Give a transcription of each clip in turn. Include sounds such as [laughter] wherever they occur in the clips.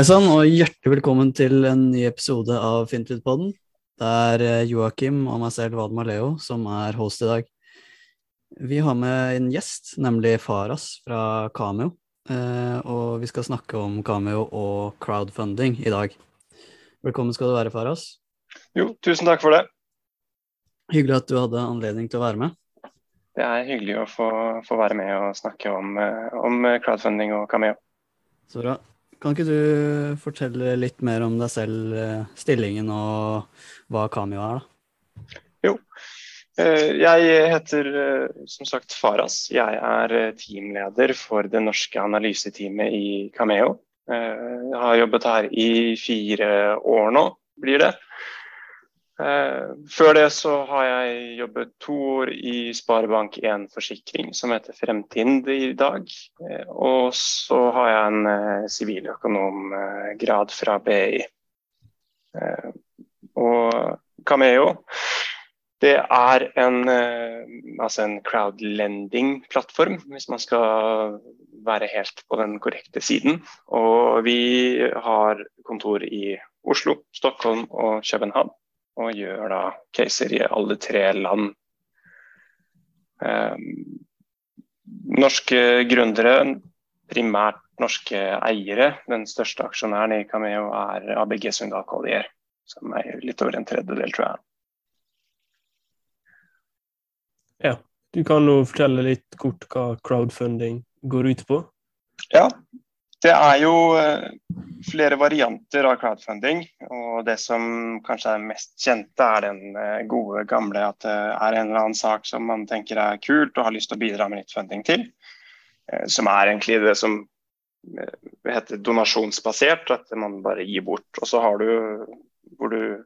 Hei sann, og hjertelig velkommen til en ny episode av Fintlydpodden. Det er eh, Joakim og meg selv, Vadma Leo, som er host i dag. Vi har med en gjest, nemlig Faras fra Cameo. Eh, og vi skal snakke om Cameo og crowdfunding i dag. Velkommen skal du være, Faras. Jo, tusen takk for det. Hyggelig at du hadde anledning til å være med. Det er hyggelig å få, få være med og snakke om, eh, om, crowdfunding og Cameo. Så bra. Kan ikke du fortelle litt mer om deg selv, eh, stillingen og hva Cameo er, da? Jo. Eh, jeg heter som sagt Faras. Jeg er teamleder for det norske analyseteamet i Cameo. Jeg har jobbet her i fire år nå, blir det. Eh, før det så har jeg jobbet to år i Sparebank1 Forsikring, som heter Fremtind i dag. Eh, og så har jeg en eh, siviløkonomgrad fra BI. Og Cameo det er en, altså en crowdlending-plattform, hvis man skal være helt på den korrekte siden. Og vi har kontor i Oslo, Stockholm og København og gjør da caser i alle tre land. Eh, norske gründere, primært norske eiere. Den største aksjonæren i Cameo er ABG Sundal Collier, som er litt over en tredjedel, tror jeg. Ja, du kan jo fortelle litt kort hva crowdfunding går ut på? Ja, det er jo eh, flere varianter av crowdfunding. og Det som kanskje er mest kjente, er den eh, gode gamle at det er en eller annen sak som man tenker er kult og har lyst til å bidra med litt funding til. Eh, som er egentlig det som heter donasjonsbasert, at man bare gir bort. Og så har du hvor du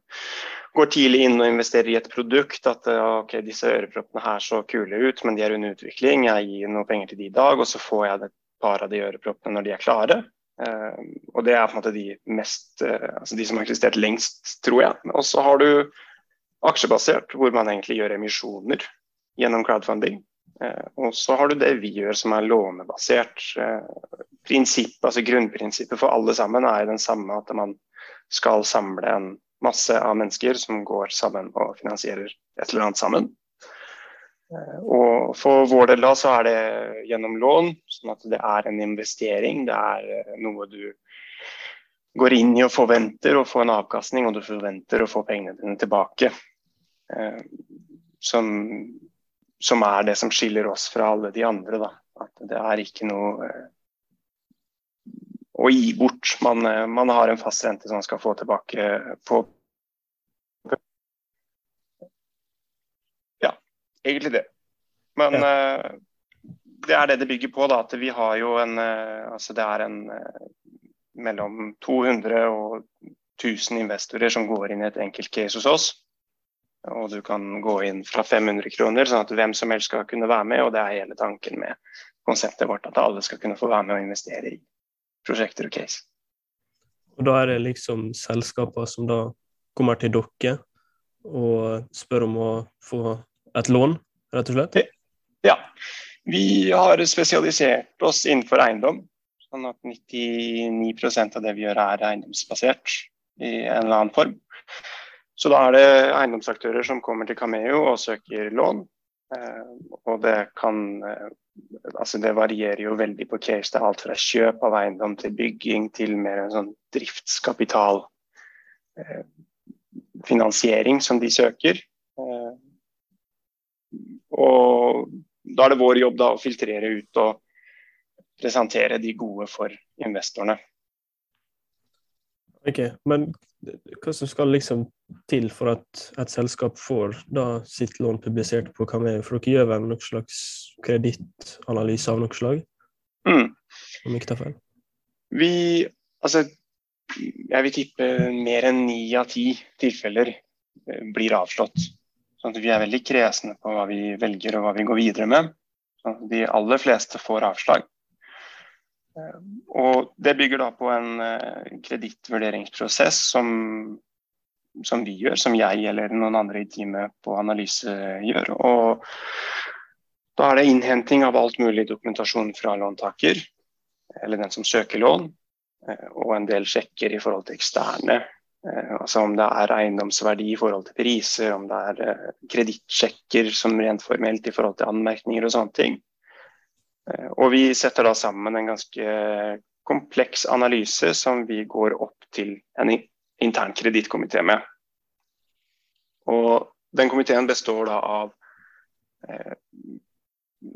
går tidlig inn og investerer i et produkt. At ok, disse øreproppene her så kule ut, men de er under utvikling. Jeg gir noe penger til de i dag, og så får jeg det par av de øreproppene når de er klare. Uh, og det er på en måte de mest uh, altså de som har eksistert lengst, tror jeg. Og så har du aksjebasert, hvor man egentlig gjør emisjoner gjennom crowdfunding. Uh, og så har du det vi gjør som er lånebasert. Prinsipp, altså Grunnprinsippet for alle sammen er den samme, at man skal samle en masse av mennesker som går sammen og finansierer et eller annet sammen. Eh, og For vår del da så er det gjennom lån, sånn at det er en investering. Det er eh, noe du går inn i og forventer å få en avkastning, og du forventer å få pengene dine tilbake. Eh, som, som er det som skiller oss fra alle de andre. Da. At det er ikke noe å gi bort. Man, man har en fast rente som man skal få tilbake på egentlig det. Men ja. uh, det er det det bygger på. da, at Vi har jo en uh, altså Det er en uh, mellom 200 og 1000 investorer som går inn i et enkelt case hos oss. Og du kan gå inn fra 500 kroner, sånn at hvem som helst skal kunne være med. Og det er hele tanken med konseptet vårt, at alle skal kunne få være med og investere i prosjekter og case. Og da er det liksom selskaper som da kommer til dere og spør om å få et lån, rett og slett? Ja. Vi har spesialisert oss innenfor eiendom. Sånn at 99% av det vi gjør er eiendomsbasert i en eller annen form. Så da er det eiendomsaktører som kommer til Cameo og søker lån. Eh, og det kan eh, Altså det varierer jo veldig på case. Det er alt fra kjøp av eiendom til bygging til mer en sånn driftskapital eh, som de søker. Og da er det vår jobb da å filtrere ut og presentere de gode for investorene. Ok, Men hva som skal liksom til for at et selskap får da sitt lån publisert på Cameo? For dere gjør vel noen slags kredittanalyse av noe slag? Mm. Om ikke tar feil? Vi, altså, jeg vil tippe mer enn ni av ti tilfeller eh, blir avslått. Sånn vi er veldig kresne på hva vi velger og hva vi går videre med. Sånn de aller fleste får avslag. Eh, og det bygger da på en eh, kredittvurderingsprosess som, som, vi gjør, som jeg eller noen andre i teamet på analyse gjør. Og da er det innhenting av alt mulig dokumentasjon fra låntaker, eller den som søker lån. eh, og en del sjekker i forhold til eksterne. Altså om det er eiendomsverdi i forhold til priser, om det er kredittsjekker som rent formelt i forhold til anmerkninger og sånne ting. Og vi setter da sammen en ganske kompleks analyse som vi går opp til en intern kredittkomité med. Og den komiteen består da av eh,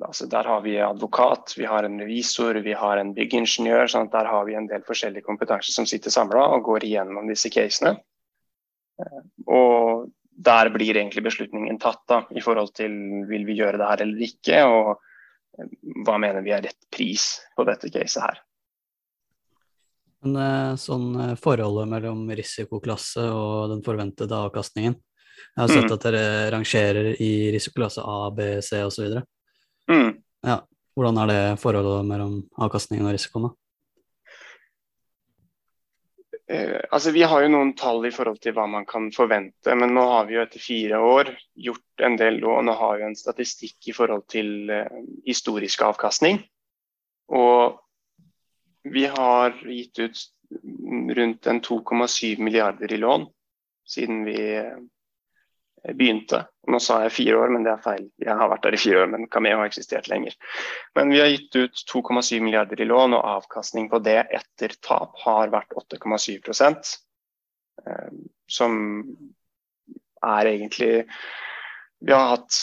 altså Der har vi advokat, vi har en revisor, vi har en byggingeniør. sånn Der har vi en del forskjellige kompetanser som sitter samla og går igjennom disse casene. Eh, og der blir egentlig beslutningen tatt da, i forhold til vil vi gjøre det her eller ikke. Og eh, hva mener vi er rett pris på dette caset her. Men eh, sånn forholdet mellom risikoklasse og den forventede avkastningen, jeg har sett mm. at dere rangerer i risikoklasse A, B, C osv. Mm. Ja. Hvordan er det forholdet mellom avkastningen og risikoen? da? Eh, altså, vi har jo noen tall i forhold til hva man kan forvente, men nå har vi jo etter fire år gjort en del lån og har jo en statistikk i forhold til eh, historisk avkastning. Og vi har gitt ut rundt en 2,7 milliarder i lån siden vi begynte. Nå sa jeg fire år, men det er feil. Jeg har vært der i fire år, men Cameo har eksistert lenger. Men vi har gitt ut 2,7 milliarder i lån, og avkastning på det etter tap har vært 8,7 eh, Som er egentlig Vi har hatt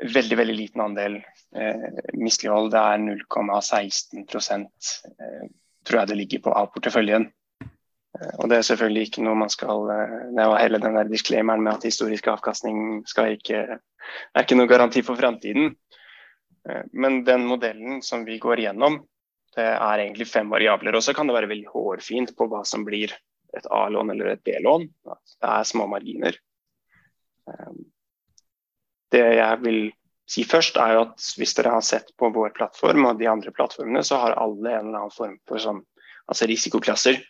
veldig, veldig liten andel eh, mislighold. Det er 0,16 eh, tror jeg det ligger på av porteføljen. Eh, og Det er selvfølgelig ikke noe man skal eh, Det var hele den der disclaimeren med at historisk avkastning skal ikke, er ikke noe garanti for framtiden. Eh, men den modellen som vi går gjennom, det er egentlig fem variabler. Og så kan det være veldig hårfint på hva som blir et A-lån eller et B-lån. Det er små marginer. Det jeg vil si først, er jo at hvis dere har sett på vår plattform og de andre plattformene, så har alle en eller annen form for sånn, altså risikoklasser.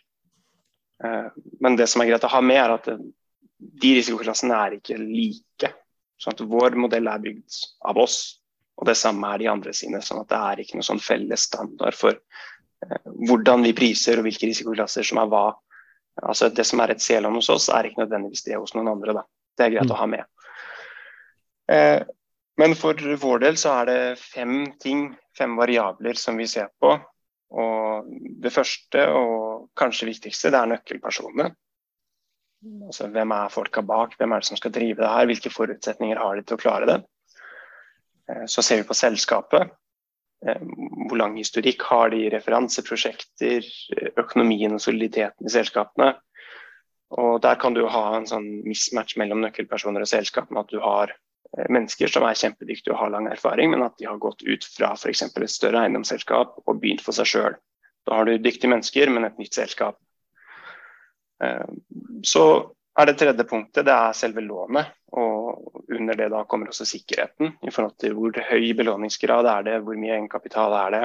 Eh, men det som er greit å ha med, er at de risikoklassene er ikke like. Sånn at Vår modell er bygd av oss, og det samme er de andre sine. sånn at Det er ikke noe sånn felles standard for eh, hvordan vi priser og hvilke risikoklasser som er hva. Altså Det som er et C-lån hos oss, er ikke nødvendigvis det hos noen andre. Da. Det er greit mm. å ha med. Eh, men for vår del så er det fem ting, fem variabler som vi ser på. Og det første og kanskje viktigste, det er nøkkelpersonene. Altså, hvem er folka bak, hvem er det som skal drive det her, hvilke forutsetninger har de til å klare det. Eh, så ser vi på selskapet. Eh, hvor lang historikk har de, referanseprosjekter, økonomien og soliditeten i selskapene. Og Der kan du ha en sånn mismatch mellom nøkkelpersoner og selskap med at du har Eh, mennesker som er kjempedyktige og har lang erfaring, men at de har gått ut fra f.eks. et større eiendomsselskap og begynt for seg sjøl. Da har du dyktige mennesker, men et nytt selskap. Eh, så er det tredje punktet det er selve lånet. Og under det da kommer også sikkerheten i forhold til hvor høy belåningsgrad er det, hvor mye egenkapital er det.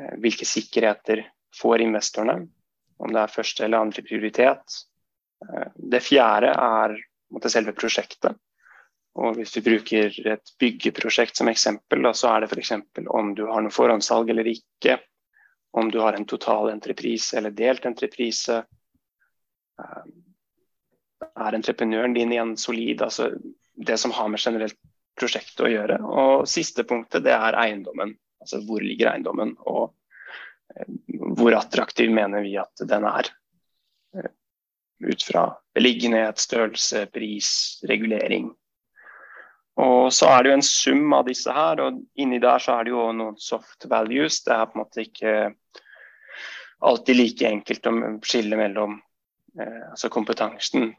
Eh, hvilke sikkerheter får investorene, om det er første eller andre prioritet. Det fjerde er selve prosjektet. Og Hvis du bruker et byggeprosjekt som eksempel, da, så er det f.eks. om du har noe forhåndssalg eller ikke. Om du har en total entreprise eller delt entreprise. Eh, er entreprenøren din igjen solid? Altså det som har med generelt prosjekt å gjøre. Og siste punktet det er eiendommen. Altså hvor ligger eiendommen, og eh, hvor attraktiv mener vi at den er. Eh, ut fra beliggenhet, størrelse, pris, regulering og så er det jo en sum av disse her, og inni der så er det jo noen soft values. Det er på en måte ikke alltid like enkelt å skille mellom eh, altså kompetansen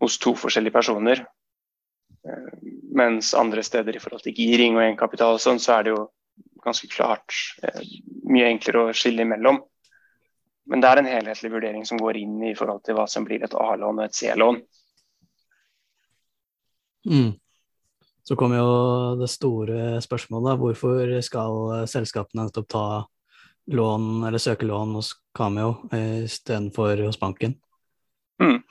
hos to forskjellige personer. Eh, mens andre steder i forhold til giring og egenkapital og sånn, så er det jo ganske klart eh, mye enklere å skille imellom. Men det er en helhetlig vurdering som går inn i forhold til hva som blir et A-lån og et C-lån. Mm. Så kommer jo det store spørsmålet. Hvorfor skal selskapene nettopp ta lån eller søke lån hos Cameo istedenfor hos banken? Mm.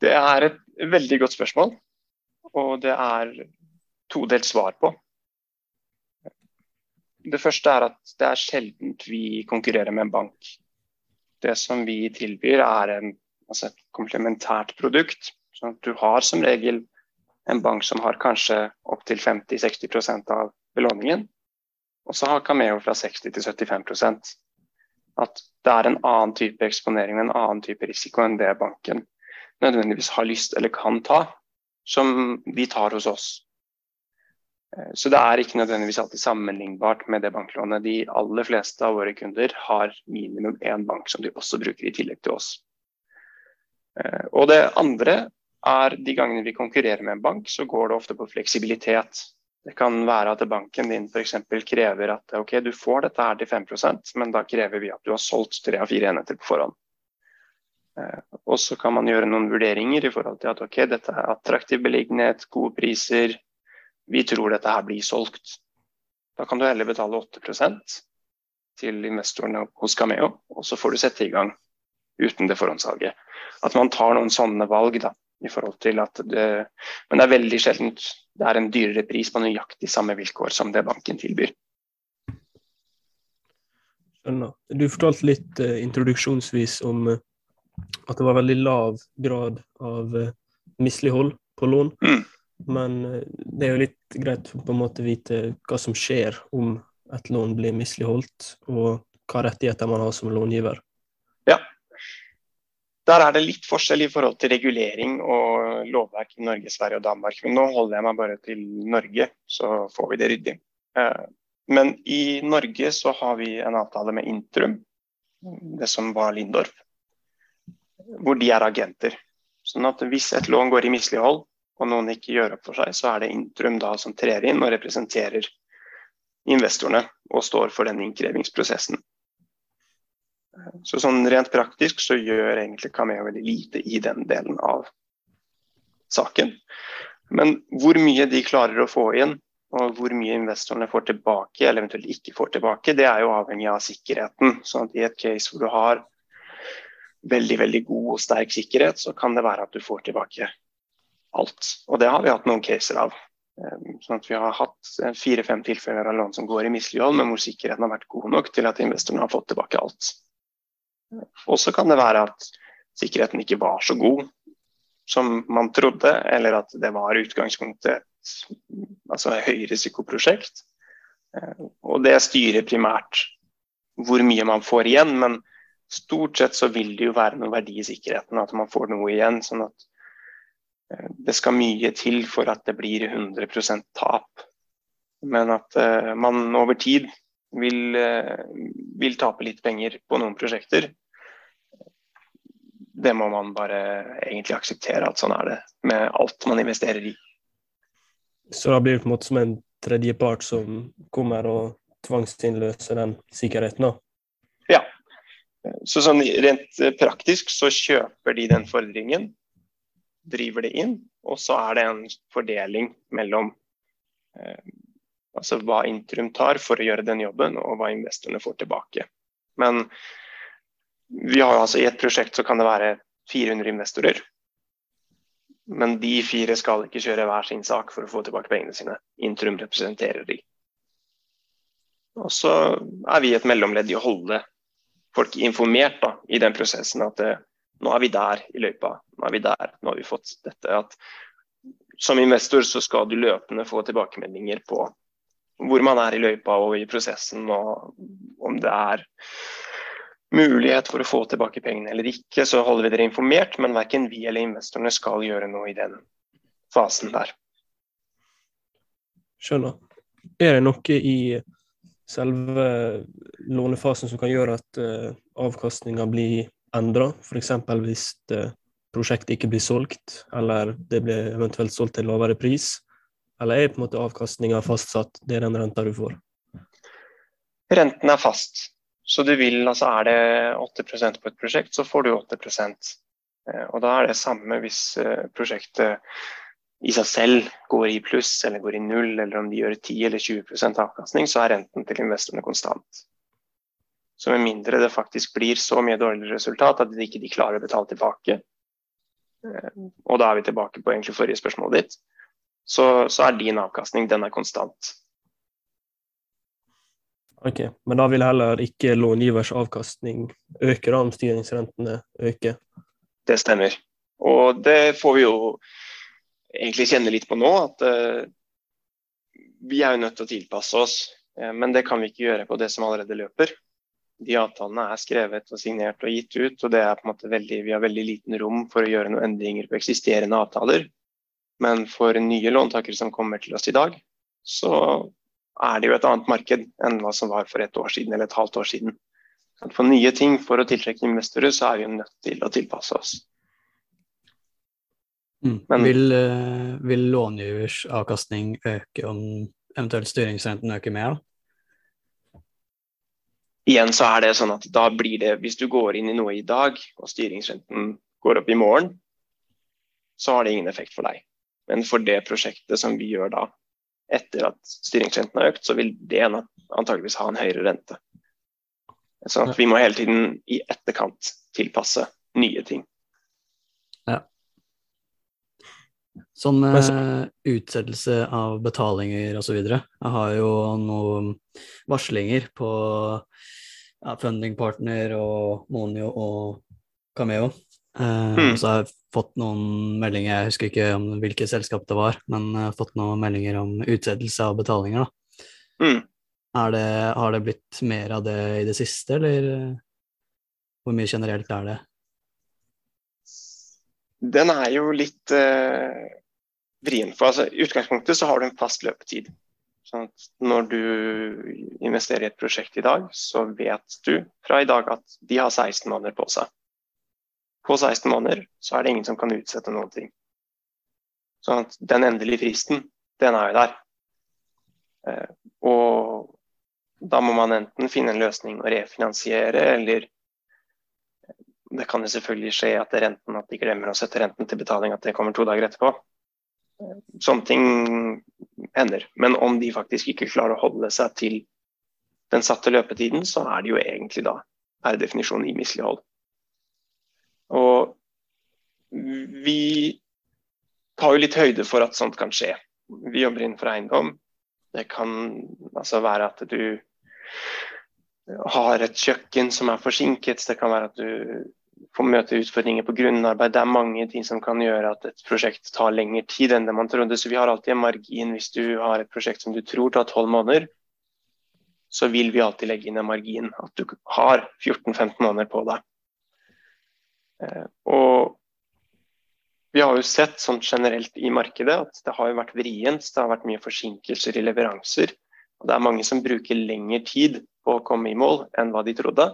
Det er et veldig godt spørsmål, og det er todelt svar på. Det første er at det er sjelden vi konkurrerer med en bank Det som vi tilbyr, er en, altså et komplementært produkt. Så du har som regel en bank som har kanskje opptil 50-60% av belåningen. Og så har Cameo fra 60 til 75% At det er en annen type eksponering, en annen type risiko enn det banken nødvendigvis har lyst eller kan ta, som vi tar hos oss. Eh, så det er ikke nødvendigvis alltid sammenlignbart med det banklånet. De aller fleste av våre kunder har minimum én bank som de også bruker i tillegg til oss. Eh, og det andre er de gangene vi konkurrerer med en bank, så går det ofte på fleksibilitet. Det kan være at banken din f.eks. krever at ok, du får dette her til 5% men da krever vi at du har solgt tre av fire enheter på forhånd. Eh, og så kan man gjøre noen vurderinger i forhold til at ok, dette er attraktiv beliggenhet, gode priser, vi tror dette her blir solgt. Da kan du heller betale 8% til investorene hos Cameo, og så får du sette i gang uten det forhåndssalget. At man tar noen sånne valg, da i forhold til at det, Men det er veldig sjelden det er en dyrere pris på nøyaktig samme vilkår som det banken tilbyr. Skjønner. Du fortalte litt eh, introduksjonsvis om eh, at det var veldig lav grad av eh, mislighold på lån. Mm. Men eh, det er jo litt greit å på en måte vite hva som skjer om et lån blir misligholdt, og hva rettigheter man har som långiver. Der er det litt forskjell i forhold til regulering og lovverk i Norge, Sverige og Danmark. Men nå holder jeg meg bare til Norge, så får vi det ryddig. Eh, men i Norge så har vi en avtale med Intrum, det som var Lindorf, hvor de er agenter. Sånn at hvis et lån går i mislighold og noen ikke gjør opp for seg, så er det Intrum da som trer inn og representerer investorene og står for den innkrevingsprosessen. Så sånn rent praktisk så gjør egentlig Cameo veldig lite i den delen av saken. Men hvor mye de klarer å få inn, og hvor mye investorene får tilbake, eller eventuelt ikke får tilbake, det er jo avhengig av sikkerheten. Sånn at i et case hvor du har veldig veldig god og sterk sikkerhet, så kan det være at du får tilbake alt. Og det har vi hatt noen caser av. Ehm, sånn at Vi har hatt fire-fem tilfeller av lån som går i mislighold, men hvor sikkerheten har vært god nok til at investorene har fått tilbake alt. Og så kan det være at sikkerheten ikke var så god som man trodde, eller at det var utgangspunktet et altså høyrisikoprosjekt. Eh, og det styrer primært hvor mye man får igjen, men stort sett så vil det jo være noe verdi i sikkerheten, at man får noe igjen. sånn at eh, det skal mye til for at det blir 100% tap. Men at uh, man over tid vil, uh, vil tape litt penger på noen prosjekter det må man bare egentlig akseptere at sånn er det med alt man investerer i. Så da blir det på en måte som en tredjepart som kommer og tvangsinnløser den sikkerheten? da? Ja. Så sånn rent praktisk så kjøper de den fordringen, driver det inn, og så er det en fordeling mellom eh, altså hva Intrum tar for å gjøre den jobben, og hva investorene får tilbake. Men har altså I et prosjekt så kan det være 400 investorer. Men de fire skal ikke kjøre hver sin sak for å få tilbake pengene sine. Intrum representerer de. Og så er vi et mellomledd i å holde folk informert da, i den prosessen. At det, eh, nå er vi der i løypa. Nå er vi der. Nå har vi fått dette. At som investor så skal du løpende få tilbakemeldinger på hvor man er i løypa og i prosessen, og om det er mulighet for å få tilbake pengene eller ikke, så holder vi dere informert, men verken vi eller investorene skal gjøre noe i den fasen der. Skjønner. Er det noe i selve lånefasen som kan gjøre at uh, avkastninga blir endra, f.eks. hvis uh, prosjektet ikke blir solgt, eller det blir eventuelt solgt til lavere pris? Eller er på en måte avkastninga fastsatt, det er den renta du får? Renten er fast. Så du vil, altså Er det 8% på et prosjekt, så får du 8 eh, Og Da er det samme hvis eh, prosjektet i seg selv går i pluss eller går i null, eller om de gjør 10 eller 20% avkastning, så er renten til investorene konstant. Så med mindre det faktisk blir så mye dårligere resultat at de ikke klarer å betale tilbake, eh, og da er vi tilbake på egentlig forrige spørsmål ditt, så, så er din avkastning den er konstant. Ok, Men da vil heller ikke långivers avkastning øke da om styringsrentene øker? Det stemmer. Og det får vi jo egentlig kjenne litt på nå. At uh, vi er jo nødt til å tilpasse oss. Uh, men det kan vi ikke gjøre på det som allerede løper. De avtalene er skrevet og signert og gitt ut, og det er på en måte veldig, vi har veldig liten rom for å gjøre noen endringer på eksisterende avtaler. Men for nye låntakere som kommer til oss i dag, så er det jo et annet marked enn hva som var for et år siden eller et halvt år siden. For nye ting, for å tiltrekke investorer, så er vi jo nødt til å tilpasse oss. Mm. Men, vil, uh, vil långivers avkastning øke om eventuelt styringsrenten øker mer? Igjen så er det sånn at da blir det, Hvis du går inn i noe i dag, og styringsrenten går opp i morgen, så har det ingen effekt for deg. Men for det prosjektet som vi gjør da, etter at styringsrenten har økt, så vil det antageligvis ha en høyere rente. Så vi må hele tiden i etterkant tilpasse nye ting. Ja. Sånn med utsettelse av betalinger osv. Jeg har jo noen varslinger på ja, Funding Partner og Monio og Cameo. Mm. Så har jeg fått noen meldinger, jeg husker ikke om hvilket selskap det var, men jeg har fått noen meldinger om utsettelse av betalinger. Mm. Det, har det blitt mer av det i det siste, eller hvor mye generelt er det? Den er jo litt uh, vrien. For altså, I utgangspunktet så har du en fast løpetid. Sånn når du investerer i et prosjekt i dag, så vet du fra i dag at de har 16 måneder på seg på 16 måneder, så er det ingen som kan utsette noen ting. Sånn at den endelige fristen, den er jo der. Eh, og da må man enten finne en løsning å refinansiere, eller det kan jo selvfølgelig skje at, renten, at de glemmer å sette renten til betaling, at det kommer to dager etterpå. Sånne ting hender. Men om de faktisk ikke klarer å holde seg til den satte løpetiden, så er det jo egentlig da per definisjon i mislighold. Og vi tar jo litt høyde for at sånt kan skje. Vi jobber innenfor eiendom. Det kan altså være at du har et kjøkken som er forsinket. Det kan være at du får møte utfordringer på grunnarbeid. Det er mange ting som kan gjøre at et prosjekt tar lengre tid enn det man trodde. Så vi har alltid en margin hvis du har et prosjekt som du tror tar tolv måneder. Så vil vi alltid legge inn en margin. At du har 14-15 måneder på deg. Eh, og vi har jo sett sånn generelt i markedet at det har vært vrient. Det har vært mye forsinkelser i leveranser. Og det er mange som bruker lengre tid på å komme i mål enn hva de trodde.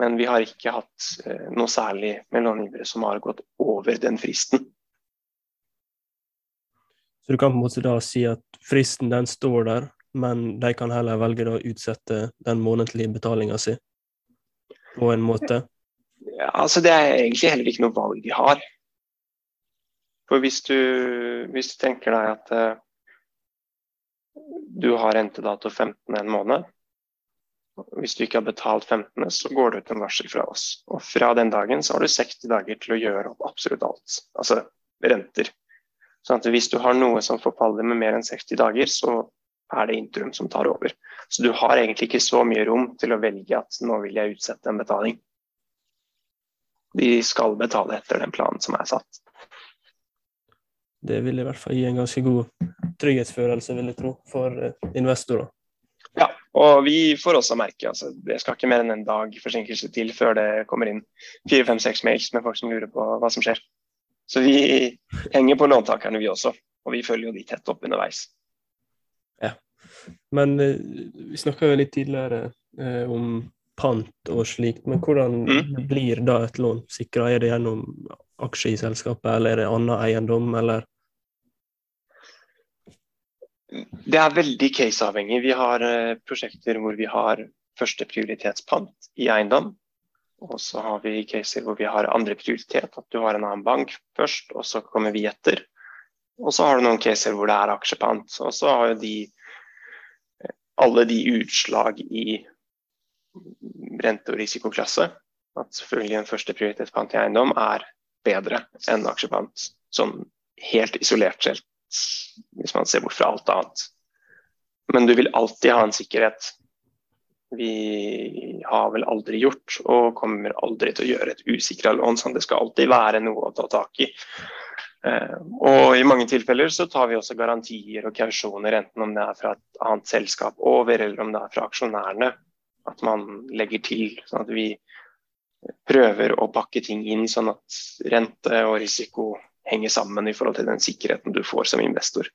Men vi har ikke hatt eh, noe særlig med långivere som har gått over den fristen. Så du kan på en måte da si at fristen den står der, men de kan heller velge å utsette den månedlige betalinga si på en måte? Altså Det er egentlig heller ikke noe valg de har. For hvis du, hvis du tenker deg at uh, du har rentedato 15. en måned, hvis du ikke har betalt 15., så går det ut en varsel fra oss. Og fra den dagen så har du 60 dager til å gjøre opp absolutt alt. Altså renter. Sånn at hvis du har noe som forfaller med mer enn 60 dager, så er det Intrum som tar over. Så du har egentlig ikke så mye rom til å velge at nå vil jeg utsette en betaling de skal betale etter den planen som er satt. Det vil i hvert fall gi en ganske god trygghetsfølelse, vil jeg tro, for eh, investorer. Ja, og vi får også merke altså, det skal ikke mer enn en dag forsinkelse til før det kommer inn fire, fem, seks mails med folk som lurer på hva som skjer. Så vi henger på låntakerne, vi også. Og vi følger jo de tett opp underveis. Ja, men eh, vi snakka jo litt tidligere eh, om pant og slikt. Men hvordan mm. blir da et lån sikra? Er det gjennom aksjer i selskapet, eller er det annen eiendom, eller? Det er veldig caseavhengig. Vi har uh, prosjekter hvor vi har førsteprioritetspant i eiendom. Og så har vi caser hvor vi har andre prioritet, at du har en annen bank først, og så kommer vi etter. Og så har du noen caser hvor det er aksjepant. Og så har jo de eh, alle de utslag i rente- og risikoklasse. At selvfølgelig en førsteprioritetspant i eiendom er bedre enn aksjepant. Sånn helt isolert sett, hvis man ser bort fra alt annet. Men du vil alltid ha en sikkerhet vi har vel aldri gjort, og kommer aldri til å gjøre et usikra lån. sånn Det skal alltid være noe å ta tak i. Eh, og I mange tilfeller så tar vi også garantier og kausjoner, enten om det er fra et annet selskap over, eller om det er fra aksjonærene. At man legger til, sånn at vi prøver å pakke ting inn sånn at rente og risiko henger sammen i forhold til den sikkerheten du får som investor.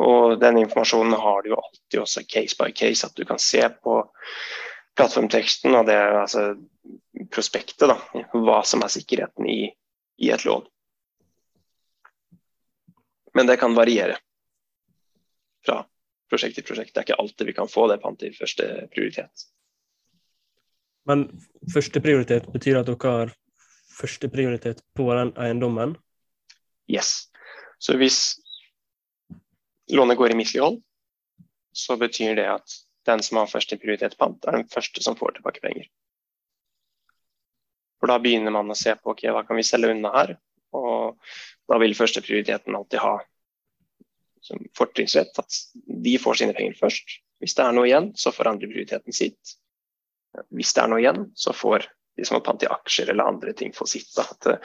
Og den informasjonen har du jo alltid også case by case, at du kan se på plattformteksten og det altså prospektet, da, hva som er sikkerheten i, i et lån. Men det kan variere fra prosjekt til prosjekt. Det er ikke alltid vi kan få det pant i første prioritet. Men første prioritet betyr at dere har første prioritet på den eiendommen? Yes. Så hvis lånet går i mislighold, så betyr det at den som har første prioritet pant, er den første som får tilbake penger. For da begynner man å se på ok, hva kan vi selge unna her. Og da vil førsteprioriteten alltid ha fortrinnsrett at de får sine penger først. Hvis det er noe igjen, så får andre prioriteten sitt. Hvis det er noe igjen, så får de som har pant i aksjer eller andre ting, få sitt. At, uh,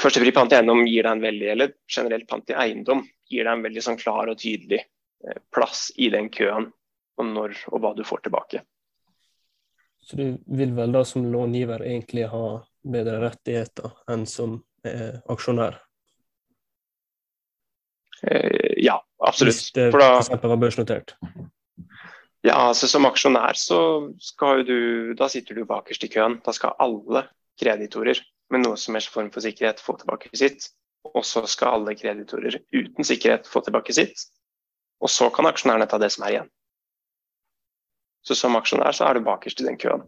Førstepri pant i eiendom gir deg en veldig, eller generelt pant i eiendom gir deg en veldig sånn klar og tydelig eh, plass i den køen om når og hva du får tilbake. Så du vil vel da som långiver egentlig ha bedre rettigheter enn som eh, aksjonær? Eh, ja, absolutt. Hvis det f.eks. var børsnotert? Ja, altså Som aksjonær så skal du Da sitter du bakerst i køen. Da skal alle kreditorer med noe som helst form for sikkerhet få tilbake sitt. Og så skal alle kreditorer uten sikkerhet få tilbake sitt. Og så kan aksjonærene ta det som er igjen. Så som aksjonær så er du bakerst i den køen.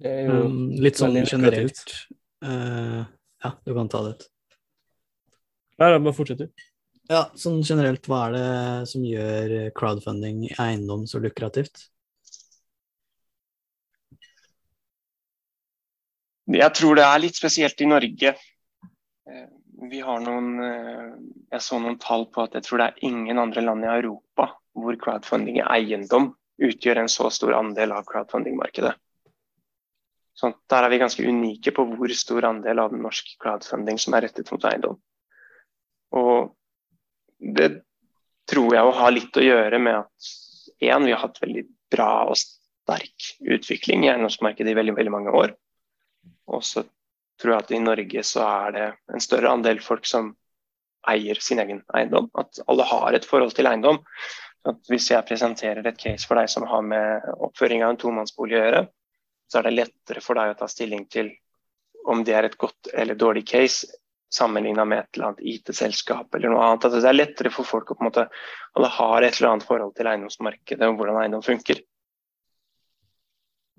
Det er jo um, litt sånn generelt uh, Ja, du kan ta det ut. Nei, bare fortsett, du. Ja, sånn generelt, hva er det som gjør crowdfunding i eiendom så lukrativt? Jeg tror det er litt spesielt i Norge. Eh, vi har noen eh, Jeg så noen tall på at jeg tror det er ingen andre land i Europa hvor crowdfunding i eiendom utgjør en så stor andel av crowdfunding-markedet. Så der er vi ganske unike på hvor stor andel av norsk crowdfunding som er rettet mot eiendom. Og det tror jeg har ha litt å gjøre med at én, vi har hatt veldig bra og sterk utvikling i eiendomsmarkedet i veldig, veldig mange år. Og så tror jeg at i Norge så er det en større andel folk som eier sin egen eiendom. At alle har et forhold til eiendom. At hvis jeg presenterer et case for deg som har med oppføring av en tomannsbolig å gjøre, så er det lettere for deg å ta stilling til om det er et godt eller dårlig case sammenligna med et eller annet IT-selskap eller noe annet. At det er lettere for folk å på en måte alle har et eller annet forhold til eiendomsmarkedet og hvordan eiendom funker.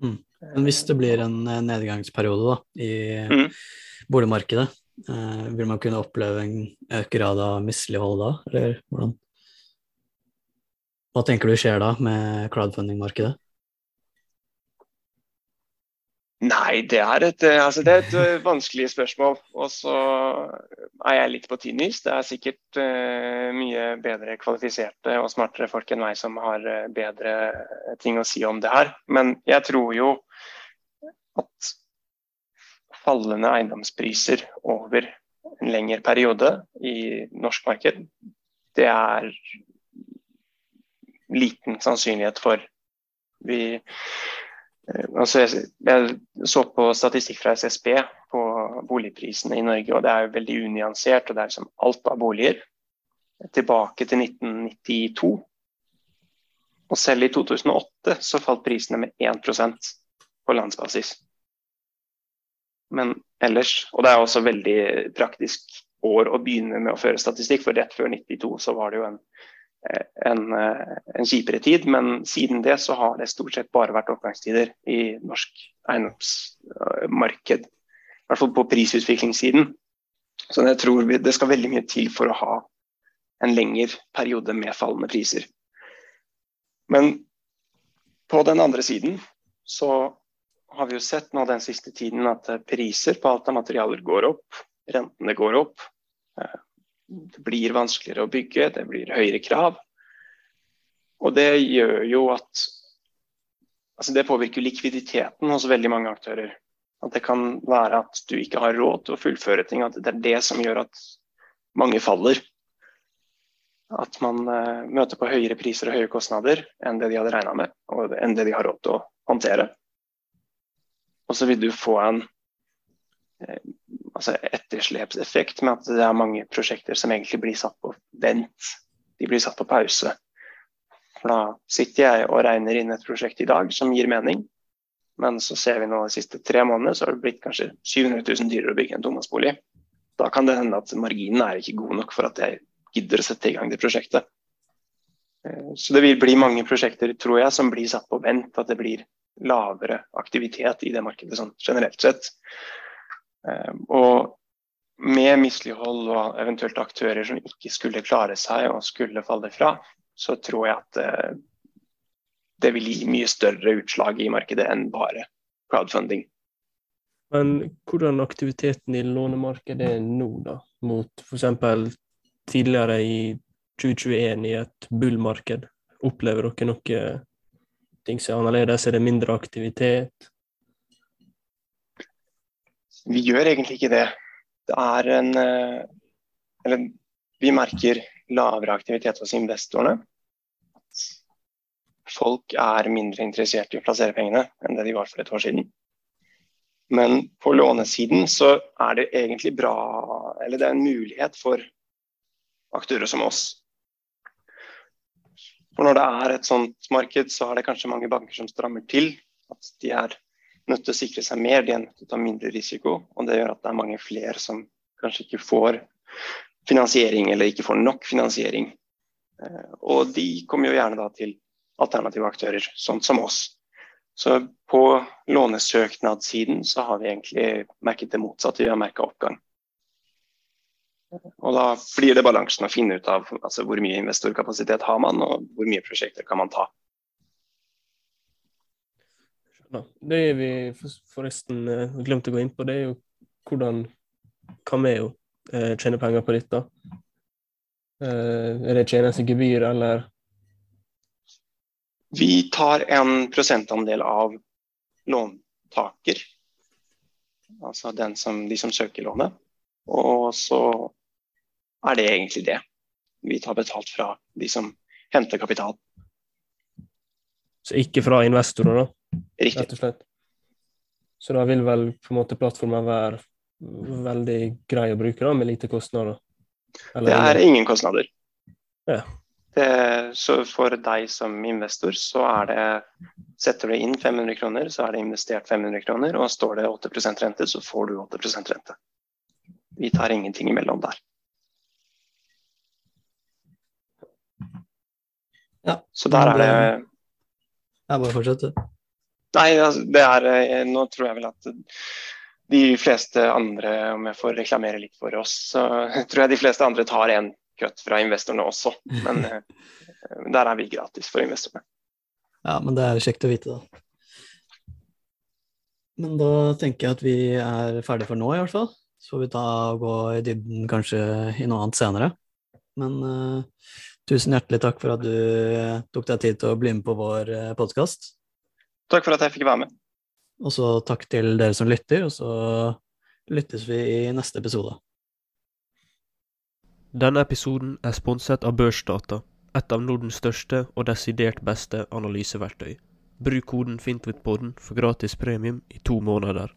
Mm. Men hvis det blir en eh, nedgangsperiode da, i mm. boligmarkedet, eh, vil man kunne oppleve en økt grad av mislighold da, eller hvordan? Hva tenker du skjer da med crowdfunding-markedet? Nei, det er et, eh, altså det er et eh, vanskelig spørsmål. Og så er jeg litt på tynn is. Det er sikkert uh, mye bedre kvalifiserte og smartere folk enn meg som har bedre ting å si om det her. Men jeg tror jo at fallende eiendomspriser over en lengre periode i norsk marked, det er liten sannsynlighet for. Vi altså jeg, jeg, så på statistikk fra SSB på boligprisene i Norge, og det er jo veldig unyansert. og Det er liksom alt av boliger. Tilbake til 1992. Og selv i 2008 så falt prisene med 1% på landsbasis. Men ellers Og det er også veldig praktisk år å begynne med å føre statistikk, for rett før 92 så var det jo en en, eh, en kjipere tid, men siden det så har det stort sett bare vært oppgangstider i norsk eiendomsmarked. I hvert fall på prisutviklingssiden. Så jeg tror det skal veldig mye til for å ha en lengre periode med fallende priser. Men på den andre siden så har vi jo sett nå den siste tiden at priser på alt av materialer går opp. Rentene går opp. Det blir vanskeligere å bygge, det blir høyere krav. Og det gjør jo at altså Det påvirker likviditeten hos veldig mange aktører. At det kan være at du ikke har råd til å fullføre ting. At det er det som gjør at mange faller. At man uh, møter på høyere priser og høye kostnader enn det de hadde regna med, og enn det de har råd til å håndtere. Og så vil du få en uh, altså etterslepseffekt med at det er mange prosjekter som egentlig blir satt på vent. De blir satt på pause. For da sitter jeg og regner inn et prosjekt i dag som gir mening, men så ser vi nå de siste tre månedene så har det blitt kanskje 700 000 dyrere å bygge en tomannsbolig. Da kan det hende at marginen er ikke god nok for at jeg gidder å sette i gang det prosjektet. Eh, så det vil bli mange prosjekter, tror jeg, som blir satt på vent. At det blir lavere aktivitet i det markedet sånn generelt sett. Eh, og med mislighold og eventuelt aktører som ikke skulle klare seg og skulle falle fra, så tror jeg at eh, det vil gi mye større utslag i markedet enn bare crowdfunding. Men hvordan aktiviteten i lånemarkedet er nå, da, mot f.eks. tidligere i 2021 i et bullmarked? Opplever dere noe ting som er annerledes? Er det mindre aktivitet? Vi gjør egentlig ikke det. Det er en eh, Eller vi merker lavere aktivitet hos investorene. Folk er mindre interessert i å plassere pengene enn det de var for et år siden. Men på lånesiden så er det egentlig bra, eller det er en mulighet for aktører som oss. For når det er et sånt marked, så er det kanskje mange banker som strammer til. At de er nødt til å sikre seg mer, de er nødt til å ta mindre risiko. Og det gjør at det er mange flere som kanskje ikke får finansiering eller ikke får nok finansiering. Eh, og de kommer jo gjerne da til alternative aktører, sånn som oss. Så på lånesøknadssiden så har vi egentlig merket det motsatte, vi har merka oppgang. Og da blir det balansen å finne ut av altså, hvor mye investorkapasitet har man, og hvor mye prosjekter kan man ta. Det vi forresten eh, glemte å gå inn på, det er jo hvordan Cameo eh, tjener penger på dette? Eh, er det tjenestegebyr, eller? Vi tar en prosentandel av låntaker, altså som, de som søker lånet. Og så er det egentlig det. Vi tar betalt fra de som henter kapital. Så ikke fra investorer, da? Riktig. Rett og slett. Så da vil vel på en måte plattformen være veldig grei å bruke, da, med lite kostnader? Eller, det er ingen kostnader. Ja. Det, så for deg som investor, så er det Setter du inn 500 kroner, så er det investert 500 kroner. Og står det 8% rente, så får du 8% rente. Vi tar ingenting imellom der. Ja. Så der er det Jeg bare fortsett, du. Nei, altså, det er eh, Nå tror jeg vel at de fleste andre, om jeg får reklamere litt for oss, så [laughs] tror jeg de fleste andre tar en kutt fra investorene også. Men [laughs] eh, der er vi gratis for investorene. Ja, men det er kjekt å vite, da. Men da tenker jeg at vi er ferdige for nå, i hvert fall. Så får vi ta og gå i dybden kanskje i noe annet senere. Men uh, tusen hjertelig takk for at du tok deg tid til å bli med på vår podkast. Takk for at jeg fikk være med. Og så takk til dere som lytter, og så lyttes vi i neste episode. Denne episoden er sponset av Børsdata, et av Nordens største og desidert beste analyseverktøy. Bruk koden FINTVITPODDEN for gratis premium i to måneder.